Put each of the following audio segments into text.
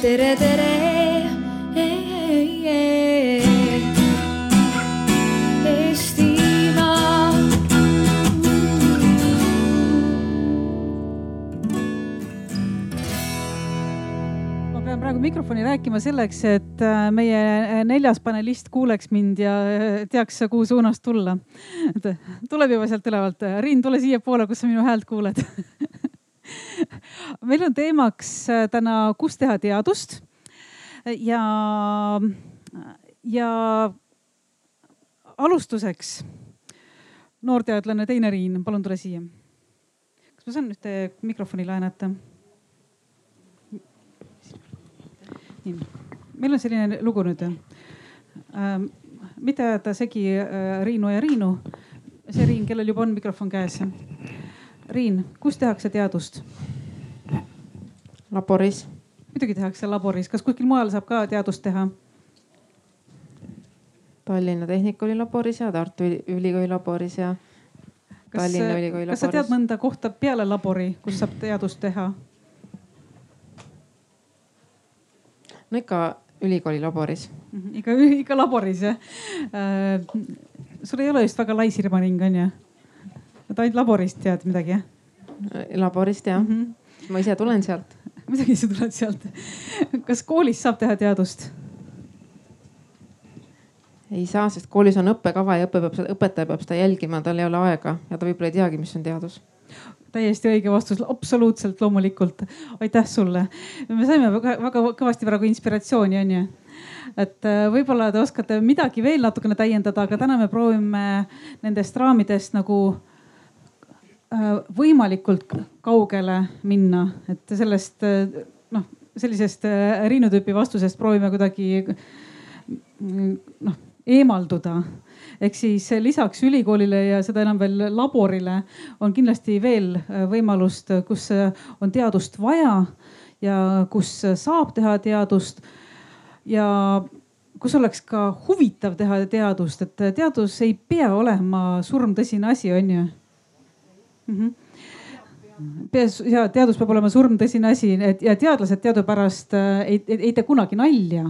tere, tere. Praegu mikrofoni rääkima selleks, et äh, meie neljas panelist kuuleks mind ja äh, teaks, kuhu suunas tulla. tuleb juba sealt ülevalt. Riin, tule siiapoole, kus sa minu häält kuuled meil on teemaks äh, täna, kus teha teadust ja, ja alustuseks noorteadlane Teine Riin, palun tule siia. kas ma saan ühte mikrofoni laenata? nii, meil on selline lugu nüüd ähm,. mitte ajada segi äh, Riinu ja Riinu. see Riin, kellel juba on mikrofon käes. Riin, kus tehakse teadust? Laboris. muidugi tehakse laboris, kas kuskil mujal saab ka teadust teha? Tallinna Tehnikaülikooli laboris ja Tartu Ülikooli laboris ja kas, Tallinna Ülikooli kas sa tead laboris. mõnda kohta peale labori, kus saab teadust teha? no ikka ülikooli laboris. Mhm, ikka, ikka laboris jah äh,? sul ei ole vist väga lai sirmaring on ju? et ainult laborist tead midagi jah laborist jah mm? -hmm. -hmm. ma ise tulen sealt. Muidugi sa tuled sealt. kas koolis saab teha teadust? ei saa, sest koolis on õppekava ja õpe peab, õpetaja peab seda jälgima, tal ei ole aega ja ta võib-olla ei teagi, mis on teadus. täiesti õige vastus, absoluutselt loomulikult. aitäh sulle. me saime väga, väga kõvasti praegu inspiratsiooni, onju. et äh, võib-olla te oskate midagi veel natukene täiendada, aga täna me proovime nendest raamidest nagu võimalikult kaugele minna, et sellest äh, noh, sellisest Riinu tüüpi vastusest proovime kuidagi noh eemalduda. ehk siis lisaks ülikoolile ja seda enam veel laborile on kindlasti veel võimalust, kus on teadust vaja ja kus saab teha teadust. ja kus oleks ka huvitav teha teadust, et teadus ei pea olema surmtõsine asi, on ju mm? -hmm ja teadus peab olema surmtõsine asi, et ja teadlased teadupärast ei, ei, ei tee kunagi nalja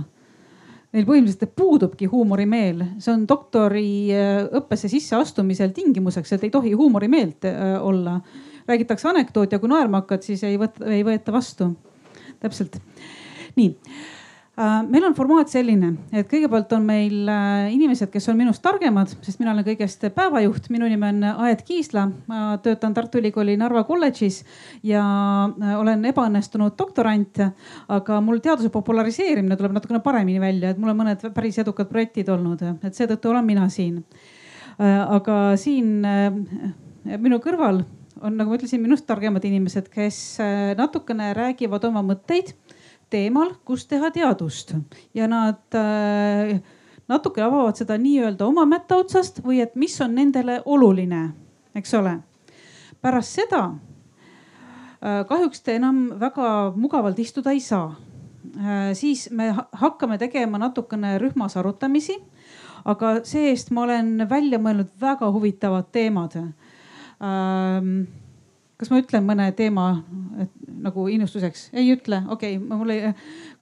Neil põhimõtteliselt puudubki huumorimeel, see on doktoriõppesse sisseastumisel tingimuseks, et ei tohi huumorimeelt olla. räägitakse anekdooti ja kui naerma hakkad, siis ei võta, ei võeta vastu. täpselt. nii Äh, meil on formaat selline, et kõigepealt on meil äh, inimesed, kes on minust targemad, sest mina olen kõigest päevajuht. minu nimi on Aet Kiisla, ma töötan Tartu Ülikooli Narva kolledžis ja äh, olen ebaõnnestunud doktorant. aga mul teaduse populariseerimine tuleb natukene paremini välja, et mul on mõned päris edukad projektid olnud, et seetõttu olen mina siin. aga siin minu kõrval on, nagu ma ütlesin, minust targemad inimesed, kes natukene räägivad oma mõtteid teemal, kus teha teadust ja nad äh, natuke avavad seda nii-öelda oma mätta otsast või et mis on nendele oluline, eks ole. pärast seda äh, kahjuks te enam väga mugavalt istuda ei saa äh,. siis me hakkame tegema natukene rühmas arutamisi. aga see-eest ma olen välja mõelnud väga huvitavad teemad kas ma ütlen mõne teema et, nagu innustuseks? ei ütle, okei okay,, mul ei,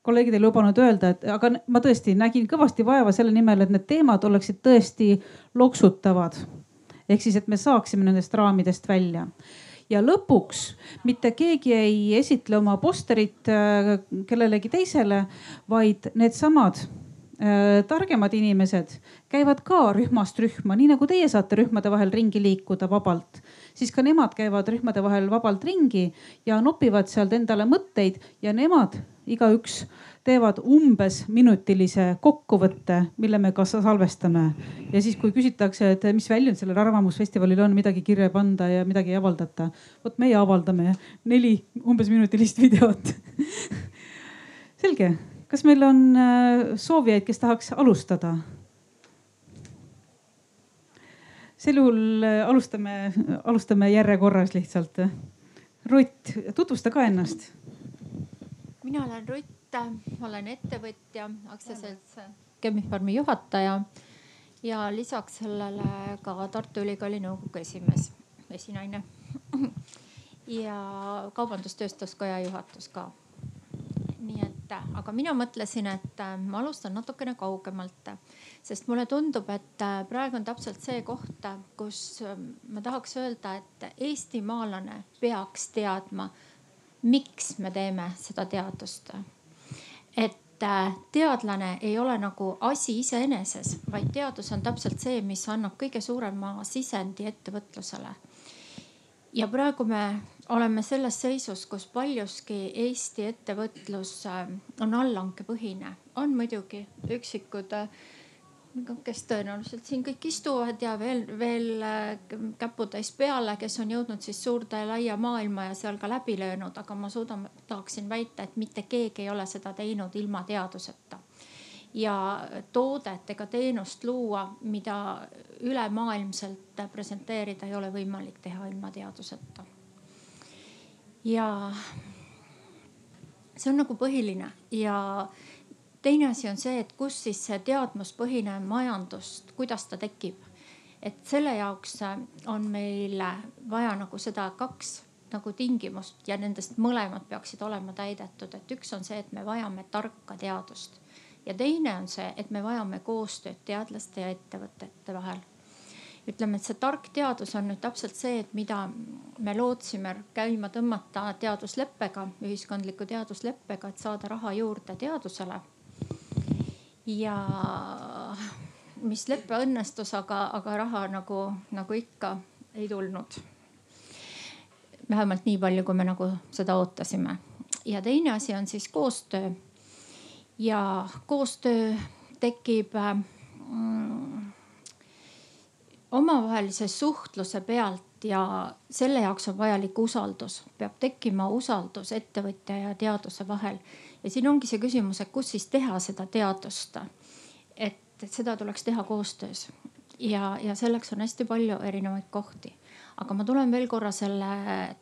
kolleegid ei lubanud öelda, et aga ma tõesti nägin kõvasti vaeva selle nimel, et need teemad oleksid tõesti loksutavad. ehk siis, et me saaksime nendest raamidest välja ja lõpuks mitte keegi ei esitle oma posterit äh, kellelegi teisele, vaid needsamad äh, targemad inimesed käivad ka rühmast rühma, nii nagu teie saate rühmade vahel ringi liikuda vabalt siis ka nemad käivad rühmade vahel vabalt ringi ja nopivad sealt endale mõtteid ja nemad igaüks teevad umbes minutilise kokkuvõtte, mille me ka salvestame. ja siis, kui küsitakse, et mis väljund sellel Arvamusfestivalil on, midagi kirja panda ja midagi ei avaldata. vot meie avaldame neli umbes minutilist videot selge, kas meil on äh, soovijaid, kes tahaks alustada? Sel juhul äh, alustame, alustame järjekorras lihtsalt. Rutt, tutvusta ka ennast. mina olen Rutt, olen ettevõtja, aktsiaselts Chemi-Pharmi juhataja ja lisaks sellele ka Tartu Ülikooli nõukogu esimees, esinaine. ja Kaubandus-Tööstuskoja juhatus ka. nii et aga mina mõtlesin, et äh, ma alustan natukene kaugemalt. sest mulle tundub, et äh, praegu on täpselt see koht, kus ma tahaks öelda, et eestimaalane peaks teadma, miks me teeme seda teadust. et teadlane ei ole nagu asi iseeneses, vaid teadus on täpselt see, mis annab kõige suurema sisendi ettevõtlusele. Ja praegu me oleme selles seisus, kus paljuski Eesti ettevõtlus äh, on allhankepõhine, on muidugi üksikud, äh, kes tõenäoliselt siin kõik istuvad ja veel, veel äh, käputäis peale, kes on jõudnud siis suurde laia maailma ja seal ka läbi löönud, aga ma suudan, tahaksin väita, et mitte keegi ei ole seda teinud ilma teaduseta ja toodet ega teenust luua, mida ülemaailmselt presenteerida ei ole võimalik teha ilma teaduseta. Ja see on nagu põhiline. Ja teine asi on see, et kus siis see teadmuspõhine majandust, kuidas ta tekib. et selle jaoks on meil vaja nagu seda kaks nagu tingimust ja nendest mõlemad peaksid olema täidetud, et üks on see, et me vajame tarka teadust ja teine on see, et me vajame koostööd teadlaste ja ettevõtete vahel ütleme, et see tark teadus on nüüd täpselt see, et mida me lootsime käima tõmmata teadusleppega, ühiskondliku teadusleppega, et saada raha juurde teadusele. ja mis lepe õnnestus, aga, aga raha nagu, nagu ikka ei tulnud. vähemalt nii palju, kui me nagu seda ootasime. ja teine asi on siis koostöö. Ja koostöö tekib mm, omavahelise suhtluse pealt ja selle jaoks on vajalik usaldus, peab tekkima usaldus ettevõtja ja teaduse vahel. ja siin ongi see küsimus, et kus siis teha seda teadust. et seda tuleks teha koostöös ja, ja selleks on hästi palju erinevaid kohti. Aga ma tulen veel korra selle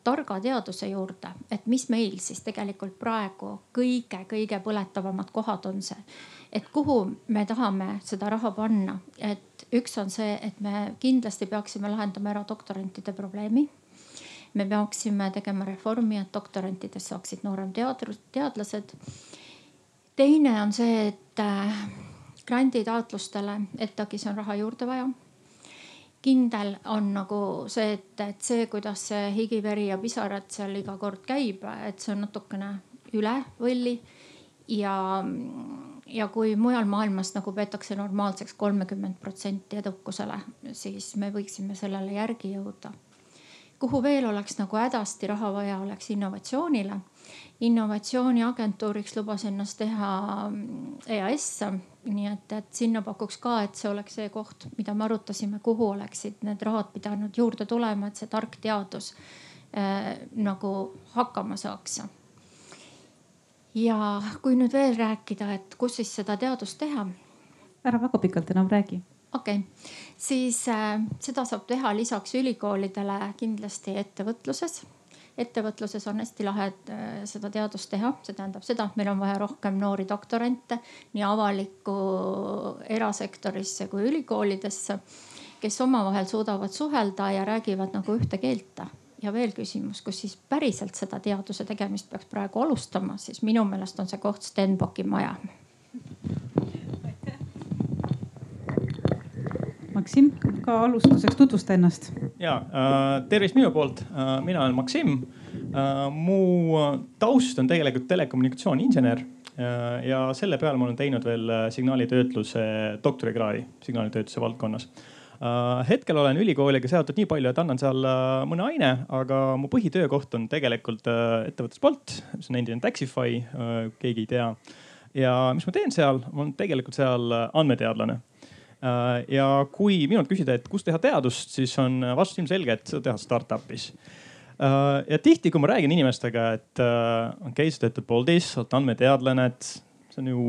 targa teaduse juurde, et mis meil siis tegelikult praegu kõige-kõige põletavamad kohad on see et kuhu me tahame seda raha panna, et üks on see, et me kindlasti peaksime lahendama ära doktorantide probleemi. me peaksime tegema reformi, et doktorantidest saaksid noorem teadr-, teadlased. teine on see, et äh, granditaotlustele ETAG-is on raha juurde vaja kindel on nagu see, et, et see, kuidas see higi, veri ja pisarad seal iga kord käib, et see on natukene üle võlli ja ja kui mujal maailmas nagu peetakse normaalseks kolmekümmend protsenti edukusele, siis me võiksime sellele järgi jõuda. Kuhu veel oleks nagu hädasti raha vaja, oleks innovatsioonile. innovatsiooniagentuuriks lubas ennast teha EAS, nii et, et sinna pakuks ka, et see oleks see koht, mida me arutasime, kuhu oleksid need rahad pidanud juurde tulema, et see tark teadus äh, nagu hakkama saaks ja kui nüüd veel rääkida, et kus siis seda teadust teha. ära väga pikalt enam räägi. Okei okay., siis äh, seda saab teha lisaks ülikoolidele kindlasti ettevõtluses ettevõtluses on hästi lahe äh, seda teadust teha, see tähendab seda, et meil on vaja rohkem noori doktorante nii avalikku erasektorisse kui ülikoolidesse, kes omavahel suudavad suhelda ja räägivad nagu ühte keelt ja veel küsimus, kus siis päriselt seda teaduse tegemist peaks praegu alustama, siis minu meelest on see koht Stenbocki maja. Maksim, ka alustuseks tutvusta ennast. ja äh, tervist minu poolt äh,, mina olen Maksim äh,. mu taust on tegelikult telekommunikatsiooniinsener ja selle peale ma olen teinud veel signaalitöötluse doktorikraadi signaalitöötluse valdkonnas hetkel olen ülikooliga seotud nii palju, et annan seal mõne aine, aga mu põhitöökoht on tegelikult ettevõttes Bolt, mis on endine Taxify, keegi ei tea. ja mis ma teen seal, ma olen tegelikult seal andmeteadlane ja kui minult küsida, et kus teha teadust, siis on vastus ilmselge, et seda teha startup'is. ja tihti, kui ma räägin inimestega, et okei okay,, sa töötad Boltis, oled andmeteadlane, et see on ju,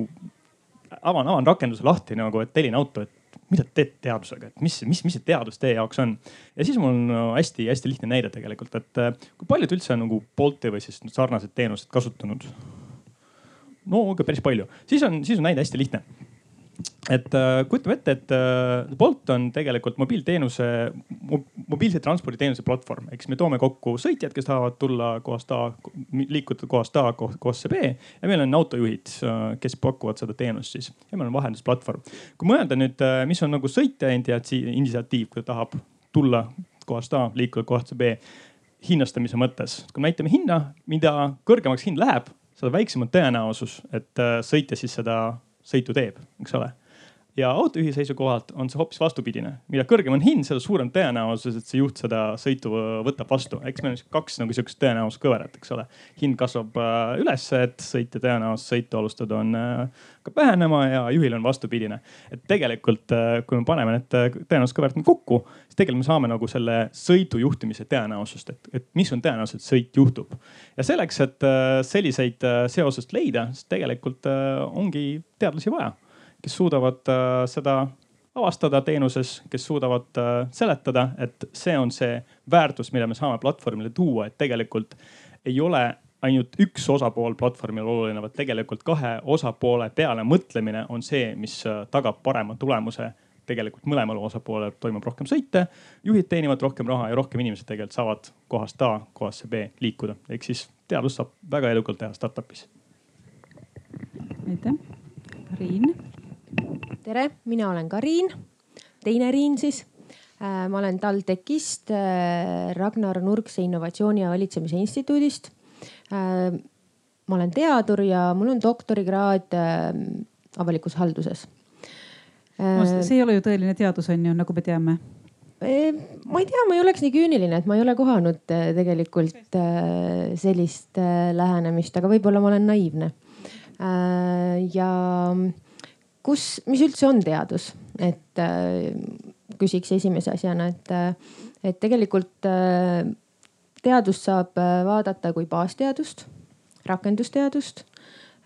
avan, avan rakenduse lahti nagu, et tellin auto, et mida te teete teadusega, et mis, mis, mis see teadus teie jaoks on? ja siis mul on hästi-hästi lihtne näide tegelikult, et äh, kui paljud üldse on nagu Bolti või siis sarnased teenused kasutanud? no ikka päris palju, siis on, siis on näide hästi lihtne. Et äh, kujutame ette, et äh, Bolt on tegelikult mobiilteenuse mo,, mobiilse transporditeenuse platvorm, eks me toome kokku sõitjad, kes tahavad tulla kohast A, liikuda kohast A kohasse B ja meil on autojuhid, äh, kes pakuvad seda teenust siis. Ja meil on vahendusplatvorm. kui mõelda nüüd, äh, mis on nagu sõitja initsiatiiv, kui ta tahab tulla kohast A, liikuda kohasse B hinnastamise mõttes, kui me näitame hinna, mida kõrgemaks hind läheb, seda väiksem on tõenäosus, et äh, sõitja siis seda sõitu teeb, eks ole ja autojuhi seisukohalt on see hoopis vastupidine. mida kõrgem on hind, seda suurem tõenäosus, et see juht seda sõitu võtab vastu. eks meil on kaks nagu sihukest tõenäosuskõverat, eks ole. hind kasvab äh, ülesse, et sõitja tõenäosus sõitu alustada on äh, ka vähenema ja juhil on vastupidine. et tegelikult, äh, kui me paneme need tõenäosuskõverad kokku, siis tegelikult me saame nagu selle sõidu juhtimise tõenäosust, et, et mis on tõenäosus, et sõit juhtub. ja selleks, et selliseid seosest leida, siis tegelikult ongi teadlasi vaja kes suudavad äh, seda avastada teenuses, kes suudavad äh, seletada, et see on see väärtus, mida me saame platvormile tuua, et tegelikult ei ole ainult üks osapool platvormil oluline, vaid tegelikult kahe osapoole peale mõtlemine on see, mis äh, tagab parema tulemuse. tegelikult mõlemal osapoolel toimub rohkem sõite, juhid teenivad rohkem raha ja rohkem inimesed tegelikult saavad kohast A kohasse B liikuda. ehk siis teadust saab väga edukalt teha startup'is. aitäh, Riin tere, mina olen Kariin, teine Riin siis. Äh, ma olen TalTechist, äh, Ragnar Nurkse innovatsiooni ja valitsemise instituudist. Äh, ma olen teadur ja mul on doktorikraad avalikus halduses. see ei ole ju tõeline teadus, on ju, nagu me teame ma ei tea, ma ei oleks nii küüniline, et ma ei ole kohanud tegelikult sellist lähenemist, aga võib-olla ma olen naiivne. ja kus, mis üldse on teadus, et äh, küsiks esimese asjana, et, äh, et tegelikult äh, teadust saab vaadata kui baasteadust, rakendusteadust.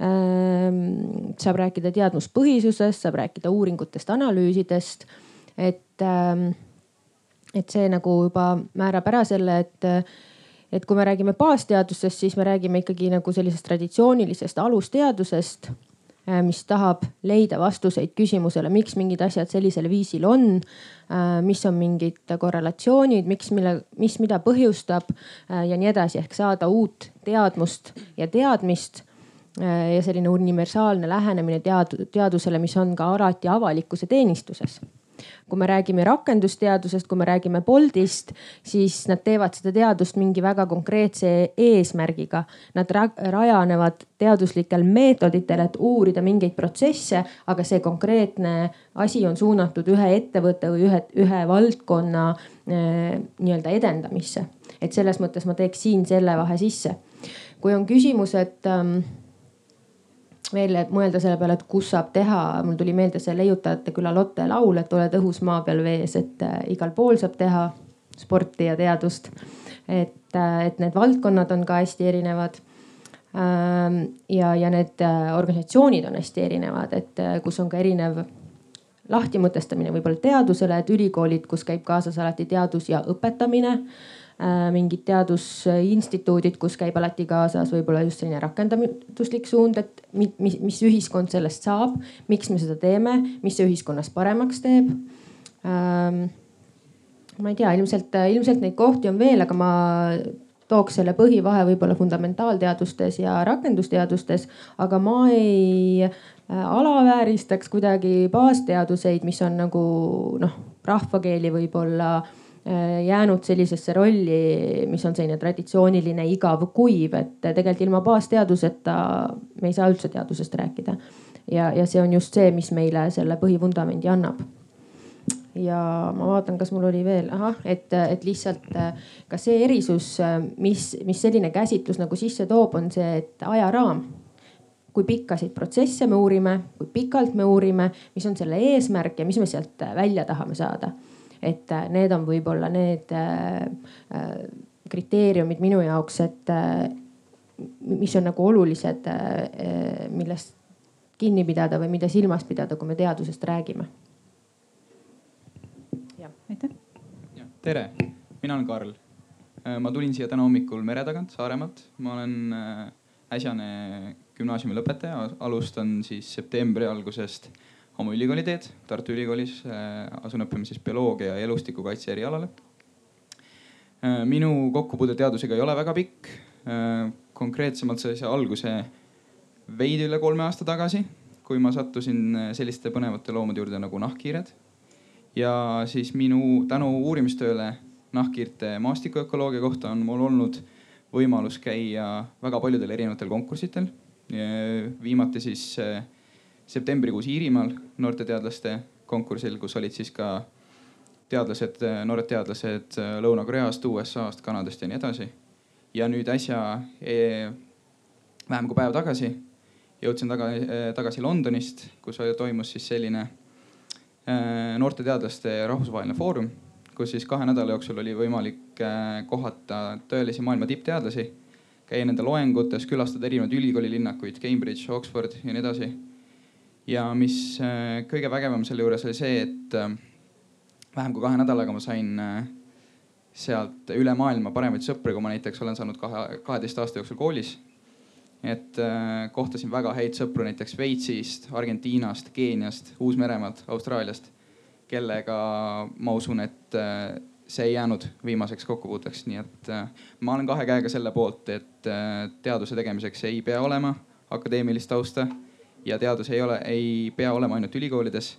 Ähm,. saab rääkida teadmuspõhisusest, saab rääkida uuringutest, analüüsidest, et ähm,, et see nagu juba määrab ära selle, et et kui me räägime baasteadustest, siis me räägime ikkagi nagu sellisest traditsioonilisest alusteadusest mis tahab leida vastuseid küsimusele, miks mingid asjad sellisel viisil on. Äh, mis on mingid korrelatsioonid, miks, mille, mis, mida põhjustab äh, ja nii edasi, ehk saada uut teadmust ja teadmist ja selline universaalne lähenemine tead, teadusele, mis on ka alati avalikkuse teenistuses kui me räägime rakendusteadusest, kui me räägime Boltist, siis nad teevad seda teadust mingi väga konkreetse eesmärgiga. Nad rajanevad teaduslikel meetoditel, et uurida mingeid protsesse, aga see konkreetne asi on suunatud ühe ettevõtte või ühe, ühe valdkonna eh, nii-öelda edendamisse. et selles mõttes ma teeks siin selle vahe sisse. kui on küsimus, et ähm, veel mõelda selle peale, et kus saab teha, mul tuli meelde see leiutajate küla Lotte laul, et oled õhus, maa peal, vees, et äh, igal pool saab teha sporti ja teadust. et, äh, et need valdkonnad on ka hästi erinevad. Ähm, ja, ja need äh, organisatsioonid on hästi erinevad, et kus on ka erinev lahtimõtestamine võib-olla teadusele, et ülikoolid, kus käib kaasas alati teadus ja õpetamine mingid teadusinstituudid, kus käib alati kaasas võib-olla just selline rakenduslik suund, et mis, mis ühiskond sellest saab, miks me seda teeme, mis see ühiskonnas paremaks teeb. Ähm, ma ei tea, ilmselt, ilmselt neid kohti on veel, aga ma tooks selle põhivahe võib-olla fundamentaalteadustes ja rakendusteadustes, aga ma ei äh, alavääristaks kuidagi baasteaduseid, mis on nagu noh, rahvakeeli võib-olla Äh, jäänud sellisesse rolli, mis on selline traditsiooniline igav kuiv, et tegelikult ilma baasteaduseta me ei saa üldse teadusest rääkida. ja, ja see on just see, mis meile selle põhivundamendi annab. ja ma vaatan, kas mul oli veel, ahah, et, et lihtsalt ka see erisus, mis, mis selline käsitlus nagu sisse toob, on see, et ajaraam kui pikkasid protsesse me uurime, kui pikalt me uurime, mis on selle eesmärk ja mis me sealt välja tahame saada et äh, need on võib-olla need äh, äh, kriteeriumid minu jaoks, et mis on nagu olulised, millest kinni pidada või mida silmas pidada, kui me teadusest räägime. aitäh. tere, mina olen Karl. ma tulin siia täna hommikul mere tagant Saaremaalt, ma olen äsjane gümnaasiumi lõpetaja, alustan siis septembri algusest oma ülikooli teed Tartu Ülikoolis, asun õppima siis bioloogia ja elustikukaitse erialale. minu kokkupuude teadusega ei ole väga pikk. konkreetsemalt sai see alguse veidi üle kolme aasta tagasi, kui ma sattusin selliste põnevate loomade juurde nagu nahkhiired. ja siis minu tänu uurimistööle nahkhiirte maastikuökoloogia kohta on mul olnud võimalus käia väga paljudel erinevatel konkursitel. viimati siis äh, septembrikuus Iirimaal noorteteadlaste konkursil, kus olid siis ka teadlased, noored teadlased äh, Lõuna-Koreast, USA-st, Kanadast ja nii edasi. ja nüüd äsja, e, vähem kui päev tagasi, jõudsin tagasi, tagasi Londonist, kus toimus siis selline noorteteadlaste rahvusvaheline foorum kus siis kahe nädala jooksul oli võimalik äh, kohata tõelisi maailma tippteadlasi, käia nende loengutes, külastada erinevaid ülikoolilinnakuid, Cambridge, Oxford ja nii edasi. Ja mis äh, kõige vägevam selle juures oli see, et äh, vähem kui kahe nädalaga ma sain sealt üle maailma paremaid sõpru, kui ma näiteks olen saanud kahe, kaheteist aasta jooksul koolis. et kohtasin väga häid sõpru näiteks Šveitsist, Argentiinast, Keeniast, Uus-Meremaalt, Austraaliast kellega ma usun, et äh, see ei jäänud viimaseks kokkupuuteks, nii et äh, ma olen kahe käega selle poolt, et äh, teaduse tegemiseks ei pea olema akadeemilist tausta ja teadus ei ole, ei pea olema ainult ülikoolides,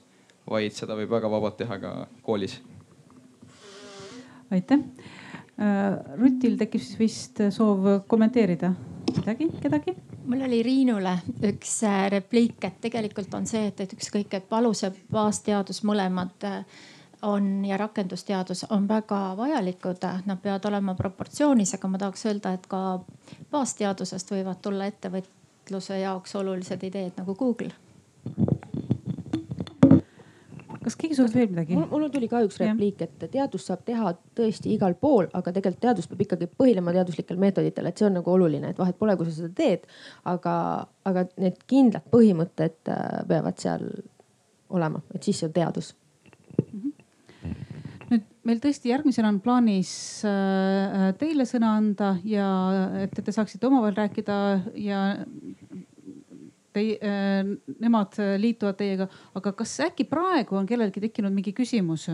vaid seda võib väga vabalt teha ka koolis. aitäh. Rutil tekib siis vist soov kommenteerida midagi, kedagi? mul oli Riinule üks äh, repliik, et tegelikult on see, et, et ükskõik, et alus- ja baasteadus mõlemad äh, on ja rakendusteadus on väga vajalikud, nad peavad olema proportsioonis, aga ma tahaks öelda, et ka baasteadusest võivad tulla ettevõtluse jaoks olulised ideed nagu Google kas keegi soovib veel midagi? mul tuli ka üks repliik, et teadust saab teha tõesti igal pool, aga tegelikult teadus peab ikkagi põhinema teaduslikel meetoditel, et see on nagu oluline, et vahet pole, kui sa seda teed. aga, aga need kindlad põhimõtted äh, peavad seal olema, et siis see on teadus nüüd meil tõesti järgmisena on plaanis äh, teile sõna anda ja et te saaksite omavahel rääkida ja Tei, äh, nemad liituvad teiega, aga kas äkki praegu on kellelgi tekkinud mingi küsimus?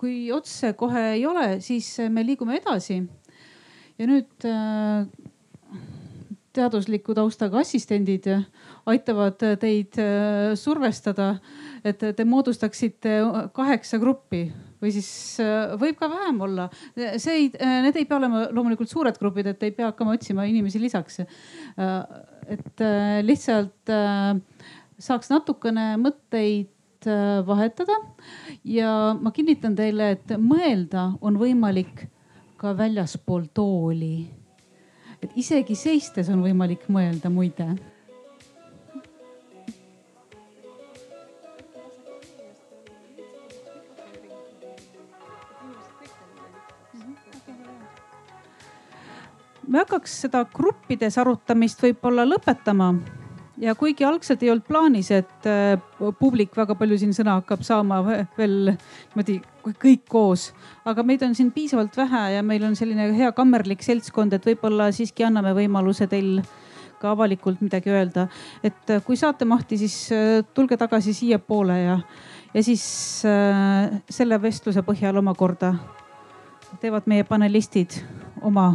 kui otse kohe ei ole, siis me liigume edasi. ja nüüd äh, teadusliku taustaga assistendid aitavad teid äh, survestada, et te moodustaksite kaheksa gruppi või siis äh, võib ka vähem olla. see ei, äh, need ei pea olema loomulikult suured grupid, et ei pea hakkama otsima inimesi lisaks. Äh, et lihtsalt saaks natukene mõtteid vahetada ja ma kinnitan teile, et mõelda on võimalik ka väljaspool tooli. Et isegi seistes on võimalik mõelda muide. Me hakkaks seda gruppides arutamist võib-olla lõpetama. Ja kuigi algselt ei olnud plaanis, et äh, publik väga palju siin sõna hakkab saama veel niimoodi kõik koos, aga meid on siin piisavalt vähe ja meil on selline hea kammerlik seltskond, et võib-olla siiski anname võimaluse teil ka avalikult midagi öelda. et äh, kui saate mahti, siis äh, tulge tagasi siiapoole ja, ja siis selle vestluse põhjal omakorda teevad meie panelistid oma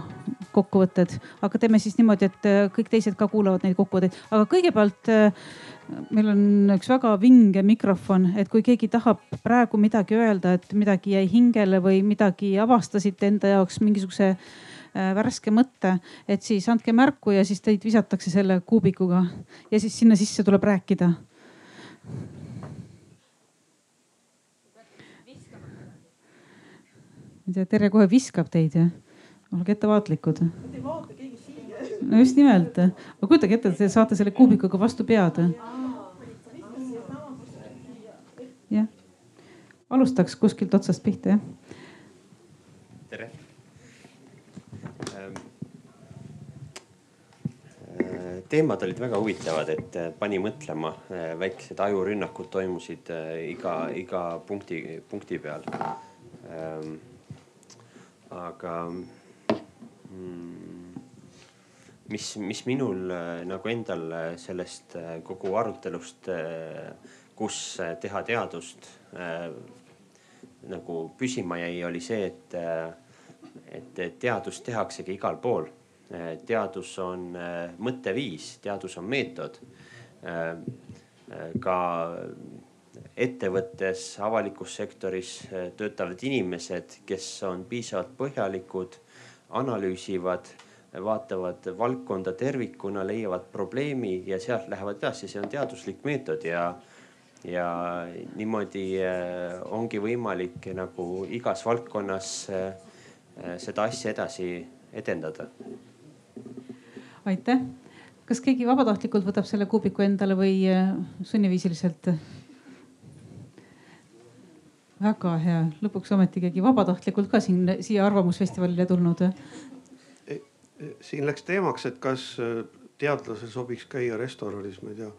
kokkuvõtted, aga teeme siis niimoodi, et äh, kõik teised ka kuulavad neid kokkuvõtteid, aga kõigepealt äh, meil on üks väga vinge mikrofon, et kui keegi tahab praegu midagi öelda, et midagi jäi hingele või midagi avastasite enda jaoks mingisuguse äh, värske mõtte, et siis andke märku ja siis teid visatakse selle kuubikuga ja siis sinna sisse tuleb rääkida. ma ei tea, Tere kohe viskab teid jah olge ettevaatlikud. No just nimelt, aga kujutage ette, et te saate selle kuubikuga vastu pead. jah, alustaks kuskilt otsast pihta, jah. tere ähm, äh, teemad olid väga huvitavad, et äh, pani mõtlema, äh, väiksed ajurünnakud toimusid iga, iga punkti, punkti peal. Ähm, aga Hmm. Mis, mis minul nagu endal sellest kogu arutelust, kus teha teadust nagu püsima jäi, oli see, et, et teadust tehaksegi igal pool. teadus on mõtteviis, teadus on meetod. ka ettevõttes, avalikus sektoris töötavad inimesed, kes on piisavalt põhjalikud, analüüsivad, vaatavad valdkonda tervikuna, leiavad probleemi ja sealt lähevad edasi, see on teaduslik meetod ja ja niimoodi äh, ongi võimalik nagu igas valdkonnas äh, seda asja edasi edendada. aitäh. kas keegi vabatahtlikult võtab selle kuubiku endale või äh, sunniviisiliselt? väga hea, lõpuks ometi keegi vabatahtlikult ka siin siia Arvamusfestivalile tulnud. Siin läks teemaks, et kas teadlasel sobiks käia restoranis, ma ei tea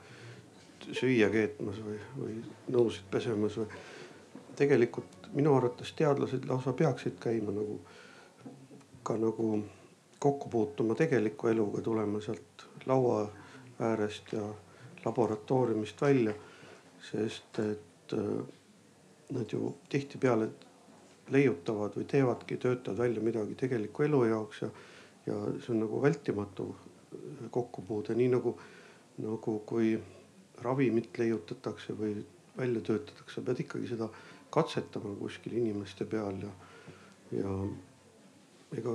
süüa keetmas või, või nõusid pesemas või. tegelikult minu arvates teadlased lausa peaksid käima nagu ka nagu kokku puutuma tegeliku eluga, tulema sealt laua äärest ja laboratooriumist välja. sest et äh, nad ju tihtipeale leiutavad või teevadki, töötavad välja midagi tegeliku elu jaoks ja, ja see on nagu vältimatu kokkupuude, nii nagu, nagu kui ravimit leiutatakse või välja töötatakse, pead ikkagi seda katsetama kuskil inimeste peal ja, ja ega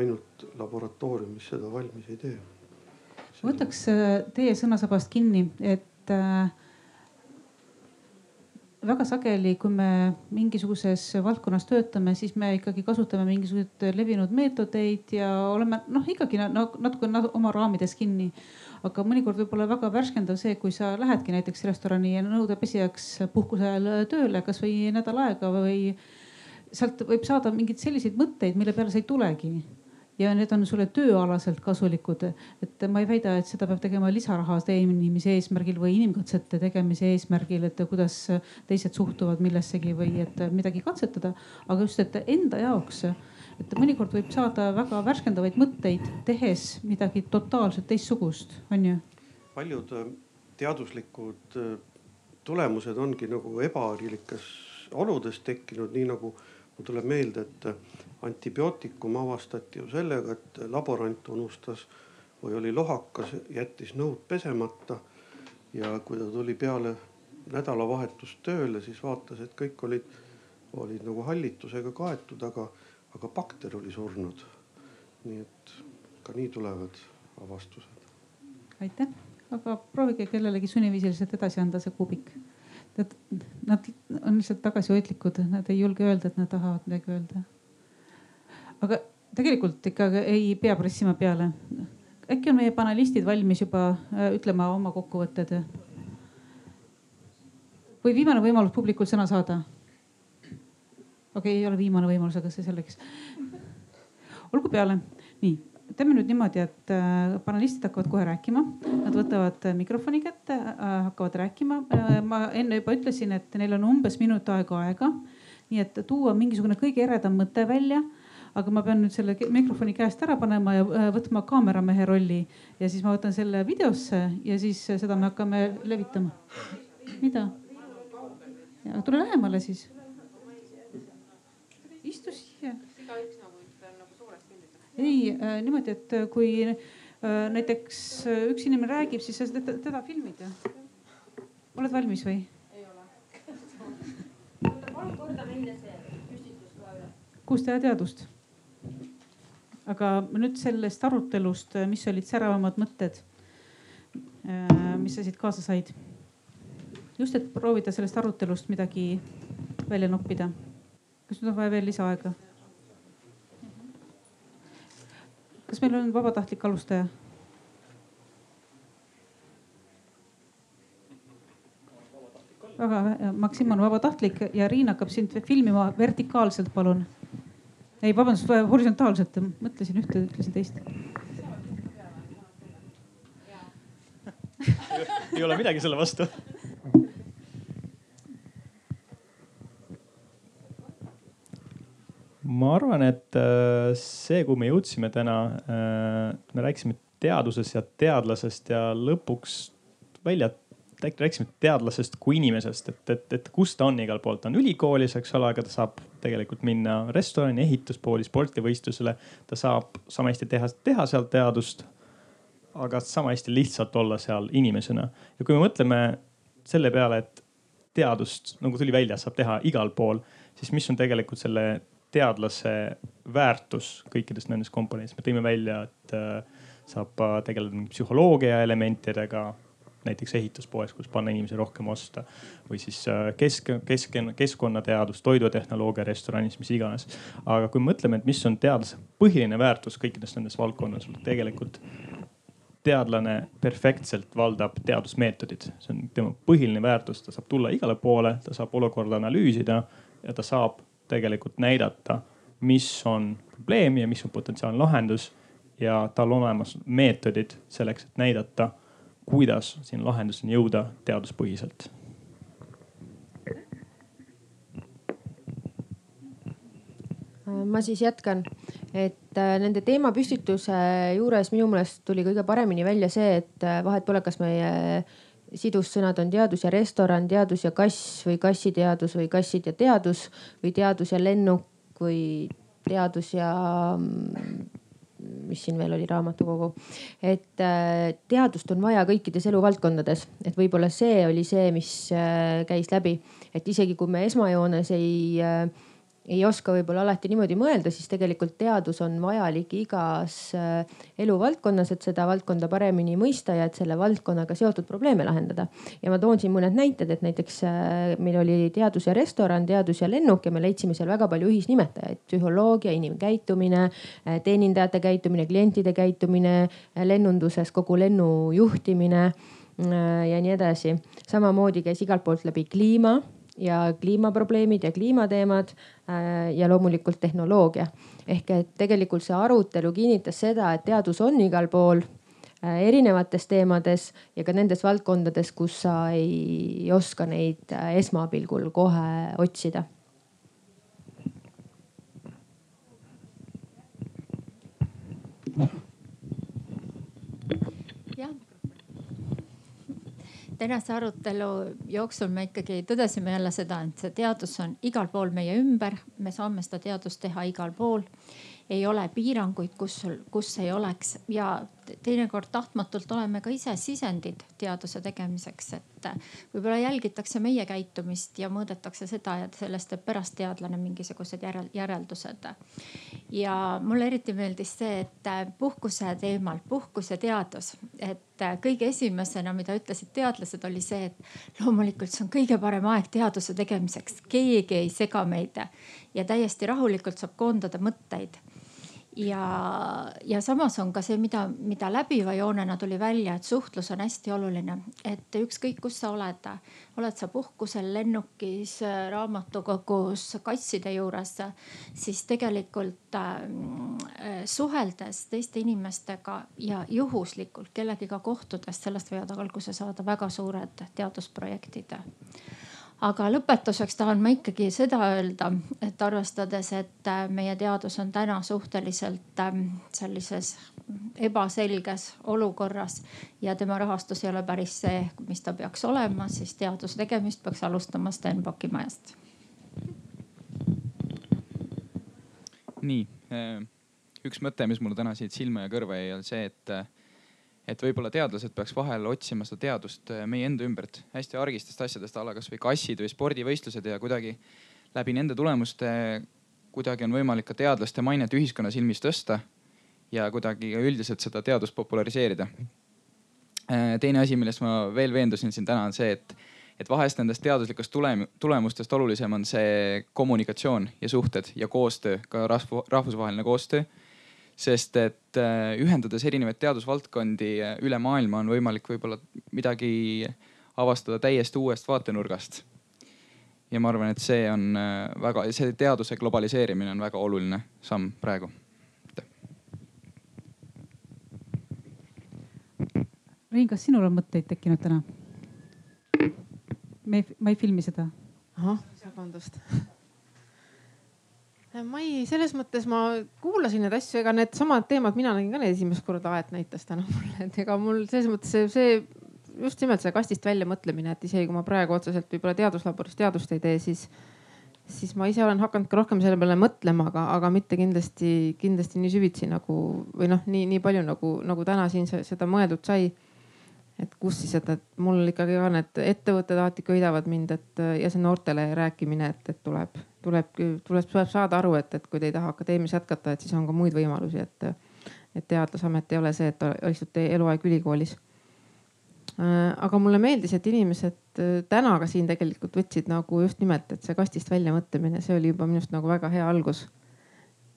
ainult laboratooriumis seda valmis ei tee. võtaks äh, teie sõnasabast kinni, et äh, väga sageli, kui me mingisuguses valdkonnas töötame, siis me ikkagi kasutame mingisuguseid levinud meetodeid ja oleme noh, ikkagi natuke oma raamides kinni. Aga mõnikord võib olla väga värskendav see, kui sa lähedki näiteks restorani ja nõudepesijaks puhkuse ajal tööle, kasvõi nädal aega või sealt võib saada mingeid selliseid mõtteid, mille peale sa ei tulegi ja need on sulle tööalaselt kasulikud. et ma ei väida, et seda peab tegema lisaraha teenimise eesmärgil või inimkatsete tegemise eesmärgil, et kuidas teised suhtuvad millessegi või et midagi katsetada, aga just, et enda jaoks et mõnikord võib saada väga värskendavaid mõtteid, tehes midagi totaalselt teistsugust, on ju. paljud äh, teaduslikud äh, tulemused ongi nagu ebaharilikas oludes tekkinud, nii nagu mul tuleb meelde, et äh, antibiootikum avastati ju sellega, et laborant unustas või oli lohakas, jättis nõud pesemata. ja kui ta tuli peale nädalavahetust tööle, siis vaatas, et kõik olid, olid nagu hallitusega kaetud, aga aga bakter oli surnud. nii et ka nii tulevad avastused. aitäh, aga proovige kellelegi sunniviisiliselt edasi anda see kuubik. Nad, nad on lihtsalt tagasihoidlikud, nad ei julge öelda, et nad tahavad midagi öelda. Aga tegelikult ikka ei pea pressima peale. äkki on meie panelistid valmis juba äh, ütlema oma kokkuvõtted? või viimane võimalus publikult sõna saada okei okay,, ei ole viimane võimalus, aga see selleks. olgu peale, nii teeme nüüd niimoodi, et äh, panelistid hakkavad kohe rääkima, nad võtavad mikrofoni kätte, äh, hakkavad rääkima. Äh, ma enne juba ütlesin, et neil on umbes minut aega aega. nii et tuua mingisugune kõige eredam mõte välja. Aga ma pean nüüd selle mikrofoni käest ära panema ja võtma kaameramehe rolli ja siis ma võtan selle videosse ja siis seda me hakkame levitama. mida? tule lähemale siis istu siia. ei äh, niimoodi, et äh, kui äh, näiteks äh, üks inimene räägib, siis sa teda, teda filmid ju. oled valmis või? ei ole. palun korda meile see püstitus ka üle. kus teha teadust? Aga nüüd sellest arutelust, äh, mis olid säravamad mõtted, äh, mis sa siit kaasa said? just, et proovida sellest arutelust midagi välja noppida kas nüüd on vaja veel lisaaega? kas meil on vabatahtlik alustaja? väga hea, Maksim on vabatahtlik ja Riin hakkab sind filmima vertikaalselt, palun. Ei, vabandust, horisontaalselt, mõtlesin ühte, ütlesin teist. ei ole midagi selle vastu ma arvan, et äh, see, kuhu me jõudsime täna, äh, me rääkisime teadusest ja teadlasest ja lõpuks välja äkki rääkisime teadlasest kui inimesest, et, et, et kus ta on igal pool, ta on ülikoolis, eks ole, aga ta saab tegelikult minna restorani, ehituspooli, spordivõistlusele. ta saab sama hästi teha, teha seal teadust, aga sama hästi lihtsalt olla seal inimesena. ja kui me mõtleme selle peale, et teadust, nagu tuli välja, saab teha igal pool, siis mis on tegelikult selle teadlase väärtus kõikides nendes komponentides, me tõime välja, et äh, saab äh, tegeleda psühholoogia elementidega näiteks ehituspoes, kus panna inimesi rohkem osta. Või siis äh, kesk, kesk, keskkonnateadus, toidutehnoloogia restoranis, mis iganes. aga kui mõtleme, et mis on teadlase põhiline väärtus kõikides nendes valdkondades, tegelikult teadlane perfektselt valdab teadusmeetodid, see on tema põhiline väärtus, ta saab tulla igale poole, ta saab olukorda analüüsida ja ta saab tegelikult näidata, mis on probleem ja mis on potentsiaalne lahendus. Ja tal on olemas meetodid selleks, et näidata kuidas siin lahenduseni jõuda teaduspõhiselt? ma siis jätkan, et äh, nende teemapüstituse juures minu meelest tuli kõige paremini välja see, et äh, vahet pole, kas meie sidussõnad on teadus ja restoran, teadus ja kass või kassiteadus või kassid ja teadus või teadus ja lennuk või teadus ja mm, mis siin veel oli, raamatukogu. et äh, teadust on vaja kõikides eluvaldkondades, et võib-olla see oli see, mis äh, käis läbi, et isegi kui me esmajoones ei äh, ei oska võib-olla alati niimoodi mõelda, siis tegelikult teadus on vajalik igas äh, eluvaldkonnas, et seda valdkonda paremini mõista ja et selle valdkonnaga seotud probleeme lahendada. ja ma toon siin mõned näited, et näiteks äh, meil oli teadus ja restoran, teadus ja lennuk ja me leidsime seal väga palju ühisnimetajaid. psühholoogia, inimkäitumine, äh, teenindajate käitumine, klientide käitumine, lennunduses kogu lennu juhtimine ja nii edasi. samamoodi käis igalt poolt läbi kliima ja kliimaprobleemid ja kliimateemad äh, ja loomulikult tehnoloogia. ehk et tegelikult see arutelu kinnitas seda, et teadus on igal pool äh, erinevates teemades ja ka nendes valdkondades, kus sa ei oska neid äh, esmapilgul kohe otsida tänase arutelu jooksul me ikkagi tõdesime jälle seda, et see teadus on igal pool meie ümber, me saame seda teadust teha igal pool. ei ole piiranguid, kus, kus ei oleks ja teinekord tahtmatult oleme ka ise sisendid teaduse tegemiseks, et võib-olla jälgitakse meie käitumist ja mõõdetakse seda ja sellest teeb pärast teadlane mingisugused järel, järeldused. ja mulle eriti meeldis see, et puhkuse teemal, puhkus ja teadus, et kõige esimesena, mida ütlesid teadlased, oli see, et loomulikult see on kõige parem aeg teaduse tegemiseks, keegi ei sega meid ja täiesti rahulikult saab koondada mõtteid ja, ja samas on ka see, mida, mida läbiva joonena tuli välja, et suhtlus on hästi oluline, et ükskõik, kus sa oled, oled sa puhkusel, lennukis, raamatukogus, kasside juures, siis tegelikult äh, suheldes teiste inimestega ja juhuslikult kellegiga kohtudes, sellest võivad alguse saada väga suured teadusprojektid aga lõpetuseks tahan ma ikkagi seda öelda, et arvestades, et äh, meie teadus on täna suhteliselt ähm, sellises ebaselges olukorras ja tema rahastus ei ole päris see, mis ta peaks olema, siis teaduse tegemist peaks alustama Stenbocki majast. nii, äh, üks mõte, mis mulle täna siit silma ja kõrva jäi, on see, et äh, et võib-olla teadlased peaks vahel otsima seda teadust äh, meie enda ümbert, hästi argistest asjadest, a la kasvõi kassid või spordivõistlused ja kuidagi läbi nende tulemuste kuidagi on võimalik ka teadlaste mainet ühiskonna silmis tõsta ja kuidagi ka üldiselt seda teadust populariseerida. Äh, teine asi, millest ma veel veendusin siin täna on see, et, et vahest nendest teaduslikest tulem, tulemustest olulisem on see kommunikatsioon ja suhted ja koostöö, ka rahvusvaheline koostöö sest et äh, ühendades erinevaid teadusvaldkondi äh, üle maailma on võimalik võib-olla midagi avastada täiesti uuest vaatenurgast. ja ma arvan, et see on äh, väga, see teaduse globaliseerimine on väga oluline samm praegu. Rein, kas sinul on mõtteid tekkinud täna? me, ma ei filmi seda. ahah, vabandust ma ei, selles mõttes ma kuulasin neid asju, ega needsamad teemad, mina nägin ka neid esimest korda, Aet näitas täna mulle, et ega mul selles mõttes see, see just nimelt see kastist välja mõtlemine, et isegi kui ma praegu otseselt võib-olla teaduslaboris teadust ei tee, siis, siis ma ise olen hakanud ka rohkem selle peale mõtlema, aga, aga mitte kindlasti, kindlasti nii süvitsi nagu või noh, nii, nii palju nagu, nagu täna siin seda mõeldud sai et kus siis, et, et mul ikkagi ka need ettevõtted alati köidavad mind, et ja see noortele rääkimine, et, et tuleb, tuleb, tuleb, tuleb saada aru, et, et kui te ei taha akadeemias jätkata, et siis on ka muid võimalusi, et, et teadlasamet ei ole see, et istute eluaeg ülikoolis. aga mulle meeldis, et inimesed täna ka siin tegelikult võtsid nagu just nimelt, et see kastist välja mõtlemine, see oli juba minu arust nagu väga hea algus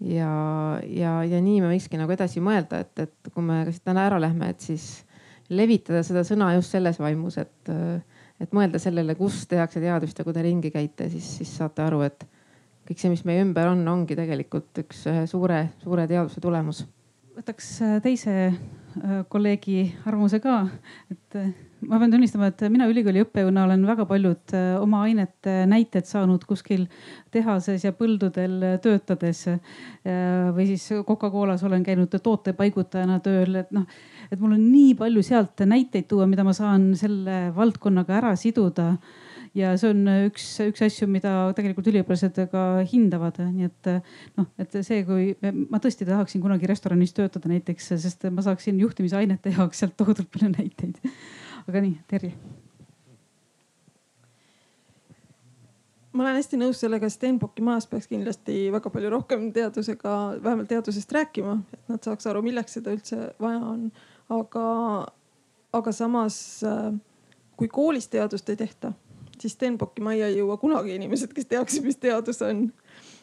ja, ja, ja nii me võikski nagu edasi mõelda, et, et kui me siit täna ära lähme, et siis levitada seda sõna just selles vaimus, et, et mõelda sellele, kus tehakse teadust ja kui te ringi käite, siis, siis saate aru, et kõik see, mis meie ümber on, ongi tegelikult üks suure, suure teaduse tulemus. võtaks teise äh, kolleegi arvamuse ka, et ma pean tunnistama, et mina ülikooli õppejõuna olen väga paljud äh, oma ainete näited saanud kuskil tehases ja põldudel töötades. Äh, või siis Coca-Colas olen käinud tootepaigutajana tööl, et noh, et mul on nii palju sealt näiteid tuua, mida ma saan selle valdkonnaga ära siduda. Ja see on üks, üks asju, mida tegelikult üliõpilased ka hindavad, nii et noh, et see, kui ma tõesti tahaksin kunagi restoranis töötada näiteks, sest ma saaksin juhtimisainete jaoks sealt tohutult palju näiteid aga nii, Terje. ma olen hästi nõus sellega, Stenbocki majas peaks kindlasti väga palju rohkem teadusega, vähemalt teadusest rääkima, et nad saaks aru, milleks seda üldse vaja on. aga, aga samas, äh, kui koolis teadust ei tehta, siis Stenbocki majja ei jõua kunagi inimesed, kes teaksid, mis teadus on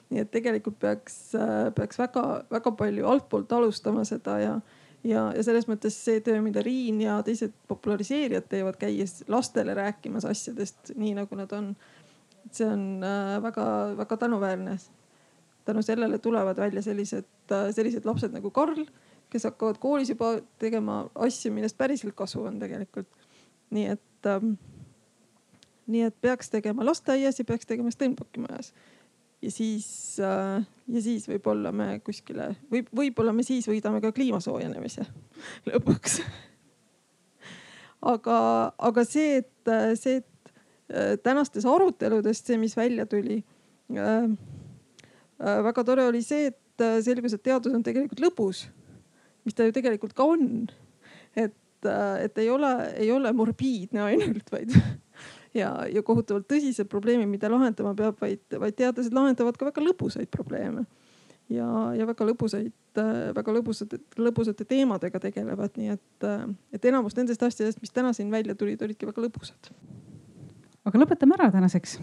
nii et tegelikult peaks, äh, peaks väga-väga palju altpoolt alustama seda ja ja, ja selles mõttes see töö, mida Riin ja teised populariseerijad teevad, käies lastele rääkimas asjadest nii nagu nad on. see on väga-väga äh, tänuväärne. tänu sellele tulevad välja sellised, äh, sellised lapsed nagu Karl, kes hakkavad koolis juba tegema asju, millest päriselt kasu on tegelikult. nii et ähm,, nii et peaks tegema lasteaias ja peaks tegema Stenbocki majas ja siis, äh, ja siis võib-olla me kuskile või võib-olla me siis võidame ka kliima soojenemise lõpuks. aga, aga see, et see, et äh, tänastes aruteludest see, mis välja tuli äh,. Äh, väga tore oli see, et selgus, et teadus on tegelikult lõbus, mis ta ju tegelikult ka on. et, et ei ole, ei ole morbiidne ainult, vaid ja, ja kohutavalt tõsised probleemid, mida lahendama peab, vaid, vaid teadlased lahendavad ka väga lõbusaid probleeme. ja, ja väga lõbusaid, väga lõbusate, lõbusate teemadega tegelevad, nii et, et enamus nendest asjadest, mis täna siin välja tulid, olidki väga lõbusad. aga lõpetame ära tänaseks